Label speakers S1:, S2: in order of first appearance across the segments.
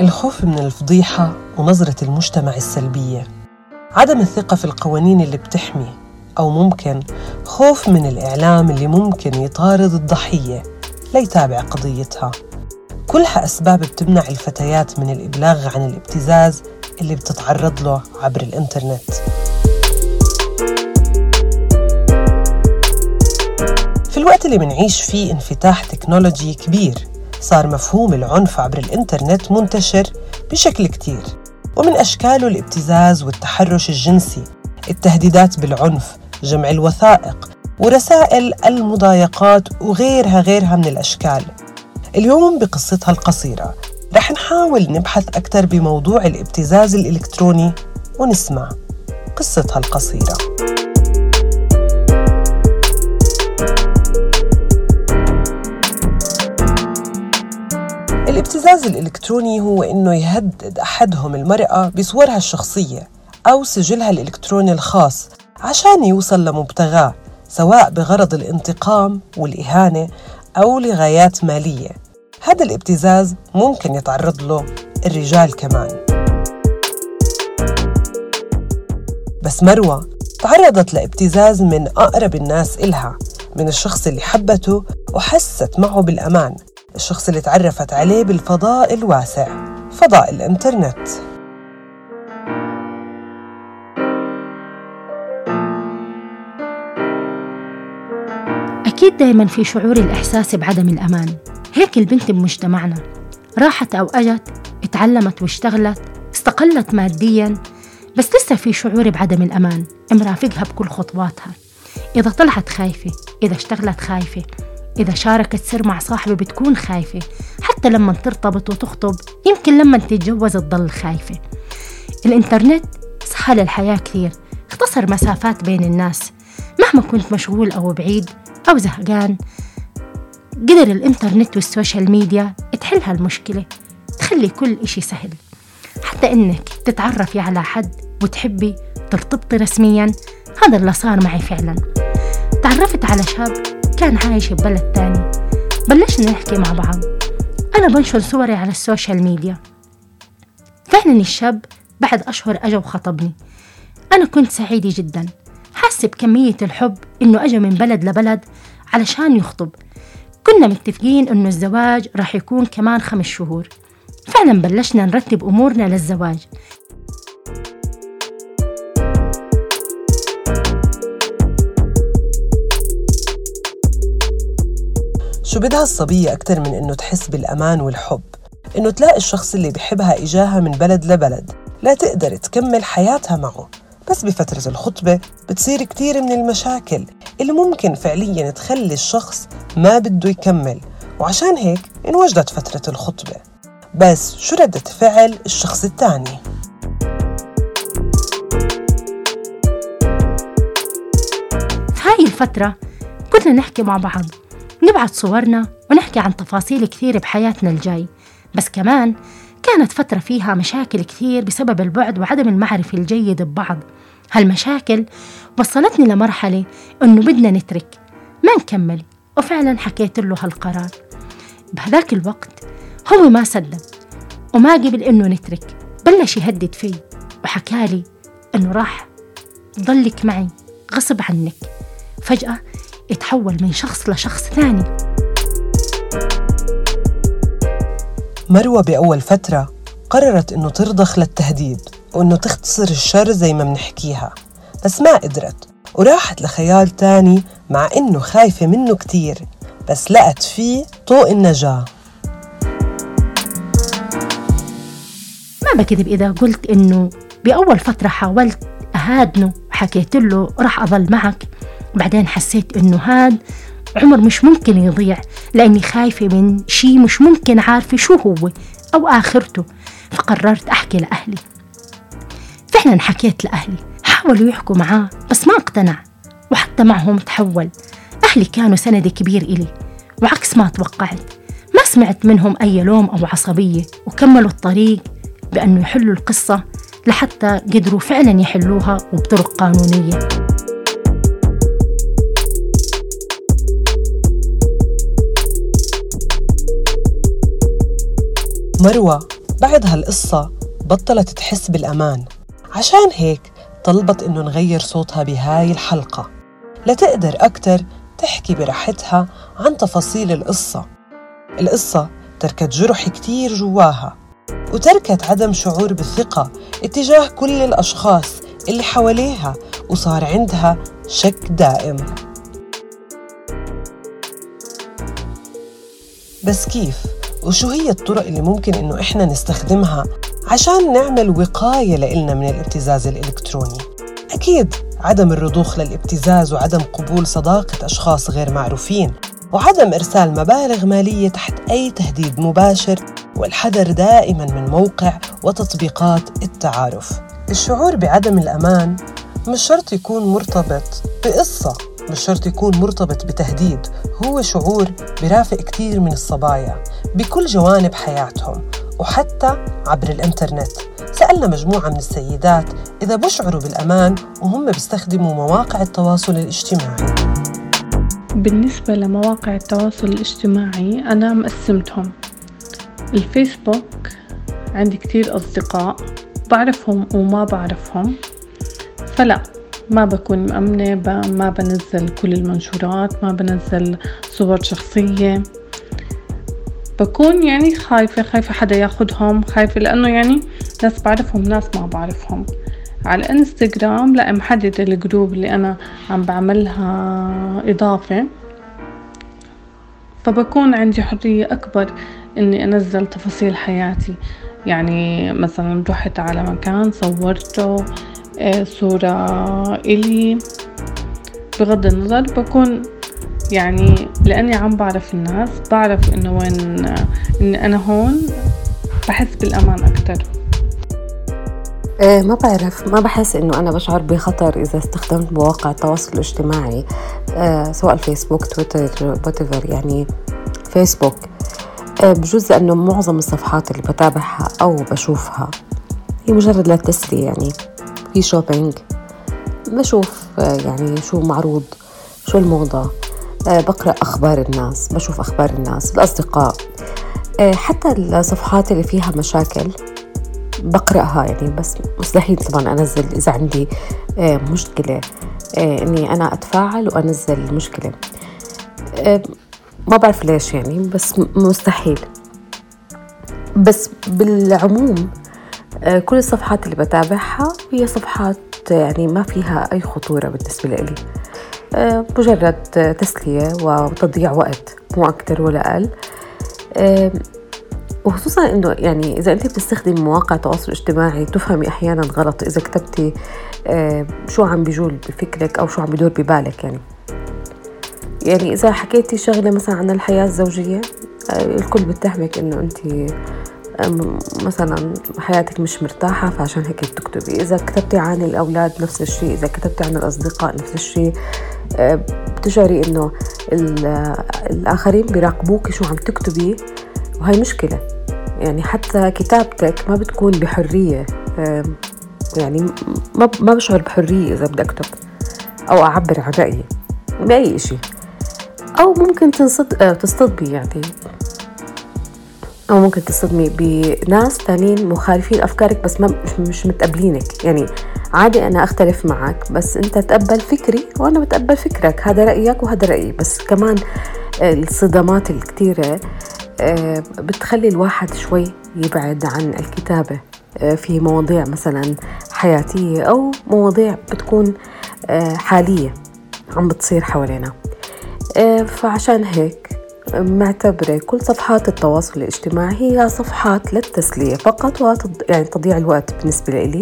S1: الخوف من الفضيحة ونظرة المجتمع السلبية. عدم الثقة في القوانين اللي بتحمي أو ممكن خوف من الإعلام اللي ممكن يطارد الضحية ليتابع قضيتها. كلها أسباب بتمنع الفتيات من الإبلاغ عن الابتزاز اللي بتتعرض له عبر الإنترنت. في الوقت اللي منعيش فيه انفتاح تكنولوجي كبير صار مفهوم العنف عبر الإنترنت منتشر بشكل كتير. ومن أشكاله الابتزاز والتحرش الجنسي التهديدات بالعنف جمع الوثائق ورسائل المضايقات وغيرها غيرها من الأشكال. اليوم بقصتها القصيرة. رح نحاول نبحث أكثر بموضوع الابتزاز الإلكتروني ونسمع قصتها القصيرة. الابتزاز الإلكتروني هو إنه يهدد أحدهم المرأة بصورها الشخصية أو سجلها الإلكتروني الخاص عشان يوصل لمبتغاه سواء بغرض الانتقام والإهانة أو لغايات مالية. هذا الابتزاز ممكن يتعرض له الرجال كمان. بس مروة تعرضت لابتزاز من أقرب الناس إلها من الشخص اللي حبته وحست معه بالأمان. الشخص اللي تعرفت عليه بالفضاء الواسع فضاء الإنترنت.
S2: أكيد دايما في شعور الإحساس بعدم الأمان. هيك البنت بمجتمعنا راحت أو أجت اتعلمت واشتغلت استقلت ماديا بس لسه في شعور بعدم الأمان مرافقها بكل خطواتها. إذا طلعت خايفة إذا اشتغلت خايفة إذا شاركت سر مع صاحبة بتكون خايفة. حتى لما ترتبط وتخطب يمكن لما تتجوز تضل خايفة. الإنترنت سهل الحياة كثير اختصر مسافات بين الناس. مهما كنت مشغول أو بعيد أو زهقان قدر الإنترنت وال social media تحل هالمشكلة تخلي كل إشي سهل. حتى إنك تتعرفي على حد وتحبي ترتبطي رسميا هذا اللي صار معي فعلا. تعرفت على شاب كان عايش ببلد تاني. بلشنا نحكي مع بعض. أنا بنشر صوري على ال social media. فعلا الشاب بعد أشهر أجا وخطبني. أنا كنت سعيدة جدا. حاسة بكمية الحب إنه أجا من بلد لبلد علشان يخطب. كنا متفقين إنه الزواج راح يكون كمان خمس شهور. فعلا بلشنا نرتب أمورنا للزواج.
S1: شو بدها الصبية أكثر من إنه تحس بالأمان والحب؟ إنه تلاقي الشخص اللي بحبها إجاها من بلد لبلد لا تقدر تكمل حياتها معه. بس بفترة الخطبة بتصير كتير من المشاكل اللي ممكن فعليا تخلي الشخص ما بده يكمل. وعشان هيك انوجدت فترة الخطبة. بس شو ردة فعل الشخص الثاني؟
S2: هاي الفترة كنا نحكي مع بعض. نبعت صورنا ونحكي عن تفاصيل كثير بحياتنا الجاي. بس كمان كانت فترة فيها مشاكل كثير بسبب البعد وعدم المعرفة الجيد ببعض. هالمشاكل وصلتني لمرحلة إنه بدنا نترك. ما نكمل. وفعلا حكيت له هالقرار. بهذاك الوقت هو ما صدق وما قبل إنه نترك. بلش يهدد في وحكالي إنه راح ضلك معي غصب عنك. فجأة يتحول من شخص لشخص ثاني.
S1: مروة بأول فترة قررت إنه ترضخ للتهديد وإنه تختصر الشر زي ما بنحكيها بس ما قدرت وراحت لخيال تاني مع إنه خايفة منه كتير بس لقت فيه طوق النجاة.
S2: ما بكذب إذا قلت إنه بأول فترة حاولت أهادنه وحكيت له راح أظل معك. بعدين حسيت إنه هاد عمر مش ممكن يضيع لأني خايفة من شي مش ممكن عارفة شو هو أو آخرته فقررت أحكي لأهلي. فعلا حكيت لأهلي حاولوا يحكوا معاه بس ما اقتنع وحتى معهم تحول. أهلي كانوا سند كبير إلي وعكس ما توقعت. ما سمعت منهم أي لوم أو عصبية وكملوا الطريق بأنه يحلوا القصة لحتى قدروا فعلا يحلوها وبطرق قانونية.
S1: مروة بعد هالقصة بطلت تحس بالأمان. عشان هيك طلبت إنه نغير صوتها بهاي الحلقة لتقدر أكتر تحكي براحتها عن تفاصيل القصة. القصة تركت جرح كتير جواها وتركت عدم شعور بالثقة اتجاه كل الأشخاص اللي حواليها وصار عندها شك دائم. بس كيف؟ وشو هي الطرق اللي ممكن إنه إحنا نستخدمها عشان نعمل وقاية لإلنا من الابتزاز الإلكتروني؟ أكيد عدم الرضوخ للابتزاز وعدم قبول صداقة أشخاص غير معروفين وعدم إرسال مبالغ مالية تحت أي تهديد مباشر والحذر دائما من موقع وتطبيقات التعارف الشعور بعدم الأمان مش شرط يكون مرتبط بقصة مش شرط يكون مرتبط بتهديد هو شعور برافق كتير من الصبايا بكل جوانب حياتهم وحتى عبر الإنترنت. سألنا مجموعة من السيدات إذا بشعروا بالأمان وهم بيستخدموا مواقع التواصل الاجتماعي.
S3: بالنسبة لمواقع التواصل الاجتماعي أنا مقسمتهم. الفيسبوك عندي كتير أصدقاء بعرفهم وما بعرفهم. فلا ما بكون مأمنة ما بنزل كل المنشورات ما بنزل صور شخصية. بكون يعني خايفة خايفة حدا ياخدهم خايفة لأنه يعني ناس بعرفهم ناس ما بعرفهم. على الإنستغرام لا محددة الجروب اللي أنا عم بعملها إضافة. فبكون عندي حرية أكبر إني أنزل تفاصيل حياتي. يعني مثلا رحت على مكان صورته صورة إلي. بغض النظر بكون يعني لأني عم بعرف الناس بعرف إنه وين إني أنا هون بحس بالأمان أكتر.
S4: إيه ما بعرف ما بحس إنه أنا بشعر بخطر إذا استخدمت مواقع التواصل الاجتماعي آه سواء الفيسبوك تويتر وات يعني فيسبوك. آه بجوز لأنه معظم الصفحات اللي بتابعها أو بشوفها هي مجرد للتسلية يعني. في شوبينج بشوف آه يعني شو معروض شو الموضة. آه بقرأ أخبار الناس بشوف أخبار الناس الأصدقاء. آه حتى الصفحات اللي فيها مشاكل بقرأها يعني بس مستحيل طبعا أنزل إذا عندي مشكلة إني أنا أتفاعل وأنزل المشكلة ما بعرف ليش يعني بس مستحيل. بس بالعموم كل الصفحات اللي بتابعها هي صفحات يعني ما فيها أي خطورة بالنسبة لي. مجرد تسلية وتضييع وقت مو أكتر ولا أقل. وخصوصا إنه يعني إذا أنت بتستخدمي مواقع التواصل الاجتماعي تفهمي أحيانا غلط إذا كتبتي آه، شو عم بيجول بفكرك أو شو عم بدور ببالك يعني. يعني إذا حكيتي شغلة مثلا عن الحياة الزوجية آه، الكل بتهمك إنه أنت مثلا حياتك مش مرتاحة فعشان هيك بتكتبي. إذا كتبتي عن الأولاد نفس الشيء إذا كتبتي عن الأصدقاء نفس الشيء آه، بتشعري إنه الآخرين بيراقبوك شو عم تكتبي وهي مشكلة. يعني حتى كتابتك ما بتكون بحرية. يعني ما ما بشعر بحرية إذا بدي أكتب أو أعبر عن رأيي بأي إشي. أو ممكن تنصد آه، تصطدمي يعني. أو ممكن تصطدمي بناس تانيين مخالفين أفكارك بس ما مش متقبلينك. يعني عادي أنا أختلف معك بس أنت تقبل فكري وأنا بتقبل فكرك. هذا رأيك وهذا رأيي. بس كمان الصدمات الكتيرة آه، بتخلي الواحد شوي يبعد عن الكتابة آه، في مواضيع مثلا حياتية أو مواضيع بتكون آه، حالية عم بتصير حوالينا. فعشان هيك معتبرة كل صفحات التواصل الاجتماعي هي صفحات للتسلية فقط وتض... يعني تضيع الوقت بالنسبة لي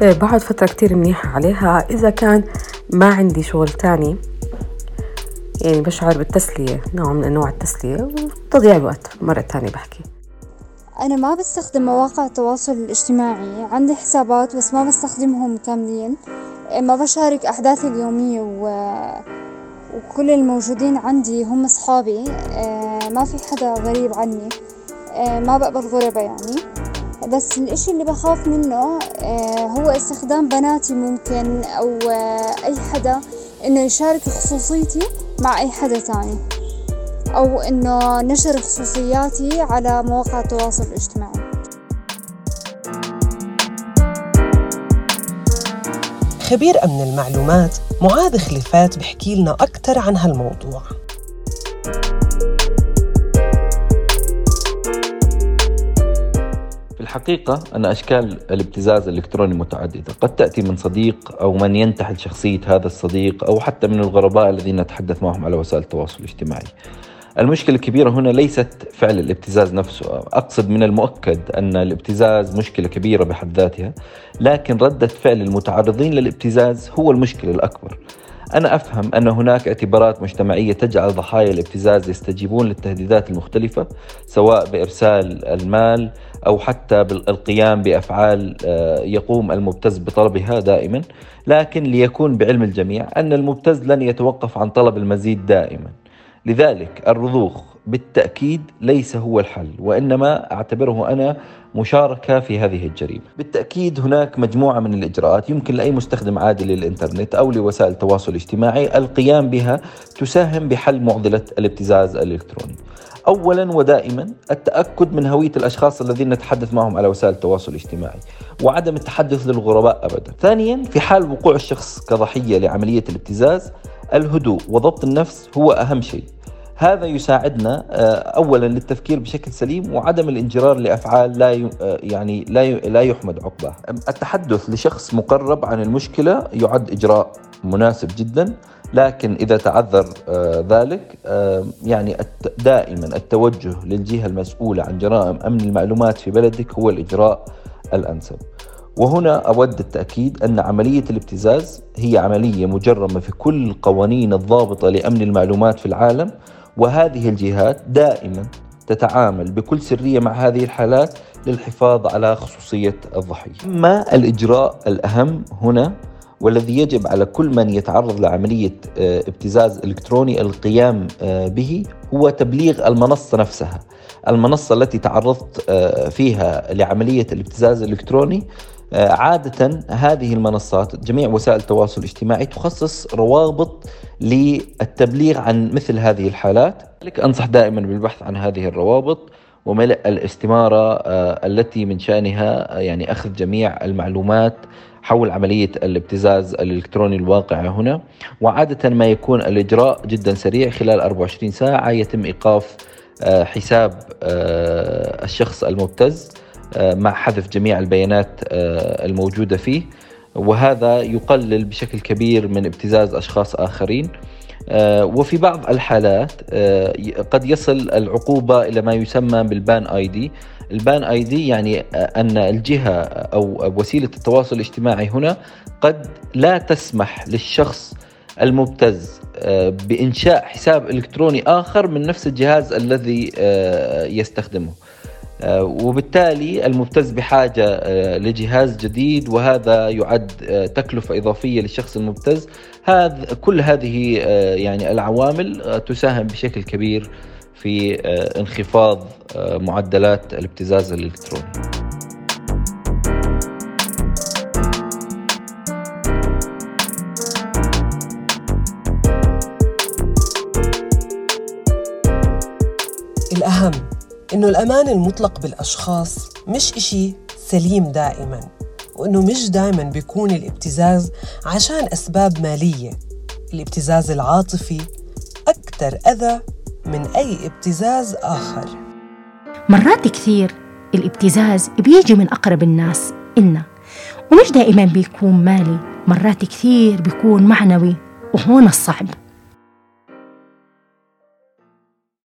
S4: بعد فترة كتير منيحة عليها. إذا كان ما عندي شغل تاني يعني بشعر بالتسلية نوع من أنواع التسلية وتضييع الوقت. مرة تانية بحكي.
S5: أنا ما بستخدم مواقع التواصل الاجتماعي. عندي حسابات بس ما بستخدمهم كاملين. ما بشارك أحداثي اليومية و... وكل الموجودين عندي هم أصحابي. ما في حدا غريب عني. ما بقبل غربة يعني. بس الإشي اللي بخاف منه هو استخدام بناتي ممكن أو أي حدا إنه يشارك خصوصيتي مع أي حدا تاني. أو إنه نشر خصوصياتي على مواقع التواصل الاجتماعي.
S1: خبير أمن المعلومات معاذ خليفات بحكي لنا أكثر عن هالموضوع.
S6: في الحقيقة أن أشكال الابتزاز الإلكتروني متعددة. قد تأتي من صديق أو من ينتحل شخصية هذا الصديق أو حتى من الغرباء الذين نتحدث معهم على وسائل التواصل الاجتماعي. المشكلة الكبيرة هنا ليست فعل الابتزاز نفسه. أقصد من المؤكد أن الابتزاز مشكلة كبيرة بحد ذاتها لكن ردة فعل المتعرضين للابتزاز هو المشكلة الأكبر. أنا أفهم أن هناك اعتبارات مجتمعية تجعل ضحايا الابتزاز يستجيبون للتهديدات المختلفة سواء بإرسال المال أو حتى بالقيام بأفعال آه، يقوم المبتز بطلبها دائما. لكن ليكون بعلم الجميع أن المبتز لن يتوقف عن طلب المزيد دائما. لذلك الرضوخ بالتأكيد ليس هو الحل وإنما أعتبره أنا مشاركة في هذه الجريمة بالتأكيد هناك مجموعة من الإجراءات يمكن لأي مستخدم عادي للإنترنت أو لوسائل التواصل الاجتماعي القيام بها تساهم بحل معضلة الابتزاز الإلكتروني اولا ودائما التأكد من هوية الأشخاص الذين نتحدث معهم على وسائل التواصل الاجتماعي وعدم التحدث للغرباء ابدا. ثانيا في حال وقوع الشخص كضحية لعملية الابتزاز الهدوء وضبط النفس هو أهم شيء. هذا يساعدنا آه، اولا للتفكير بشكل سليم وعدم الانجرار لأفعال لا آه، يعني لا لا يحمد عقباه. التحدث لشخص مقرب عن المشكلة يعد إجراء مناسب جدا لكن إذا تعذر آه، ذلك يعني دائما التوجه للجهة المسؤولة عن جرائم أمن المعلومات في بلدك هو الإجراء الأنسب. وهنا أود التأكيد أن عملية الابتزاز هي عملية مجرمة في كل القوانين الضابطة لأمن المعلومات في العالم وهذه الجهات دائما تتعامل بكل سرية مع هذه الحالات للحفاظ على خصوصية الضحية. ما الإجراء الأهم هنا والذي يجب على كل من يتعرض لعملية آه، ابتزاز إلكتروني القيام آه، به هو تبليغ المنصة نفسها. المنصة التي تعرضت آه، فيها لعملية الابتزاز الالكتروني عادة هذه المنصات جميع وسائل التواصل الاجتماعي تخصص روابط للتبليغ عن مثل هذه الحالات. لك أنصح دائما بالبحث عن هذه الروابط وملء الاستمارة آه، التي من شأنها آه، يعني أخذ جميع المعلومات حول عملية الابتزاز الإلكتروني الواقعة هنا. وعادة ما يكون الإجراء جدا سريع خلال 24 ساعة يتم إيقاف آه، حساب الشخص المبتز. مع حذف جميع البيانات الموجودة فيه. وهذا يقلل بشكل كبير من ابتزاز أشخاص آخرين. آه، وفي بعض الحالات آه، قد يصل العقوبة إلى ما يسمى بالبان آي دي. البان آي دي يعني آه، أن الجهة أو وسيلة التواصل الاجتماعي هنا قد لا تسمح للشخص المبتز بإنشاء حساب إلكتروني آخر من نفس الجهاز الذي يستخدمه. آه، وبالتالي المبتز بحاجة آه، لجهاز جديد وهذا يعد آه، تكلفة إضافية للشخص المبتز. هذا كل هذه يعني العوامل تساهم بشكل كبير في انخفاض معدلات الابتزاز الإلكتروني.
S1: إنه الأمان المطلق بالأشخاص مش إشي سليم دائما وإنه مش دائما بيكون الابتزاز عشان أسباب مالية. الابتزاز العاطفي أكثر أذى من أي ابتزاز آخر.
S2: مرات كثير الابتزاز بيجي من أقرب الناس إلنا ومش دائما بيكون مالي مرات كثير بيكون معنوي وهون الصعب.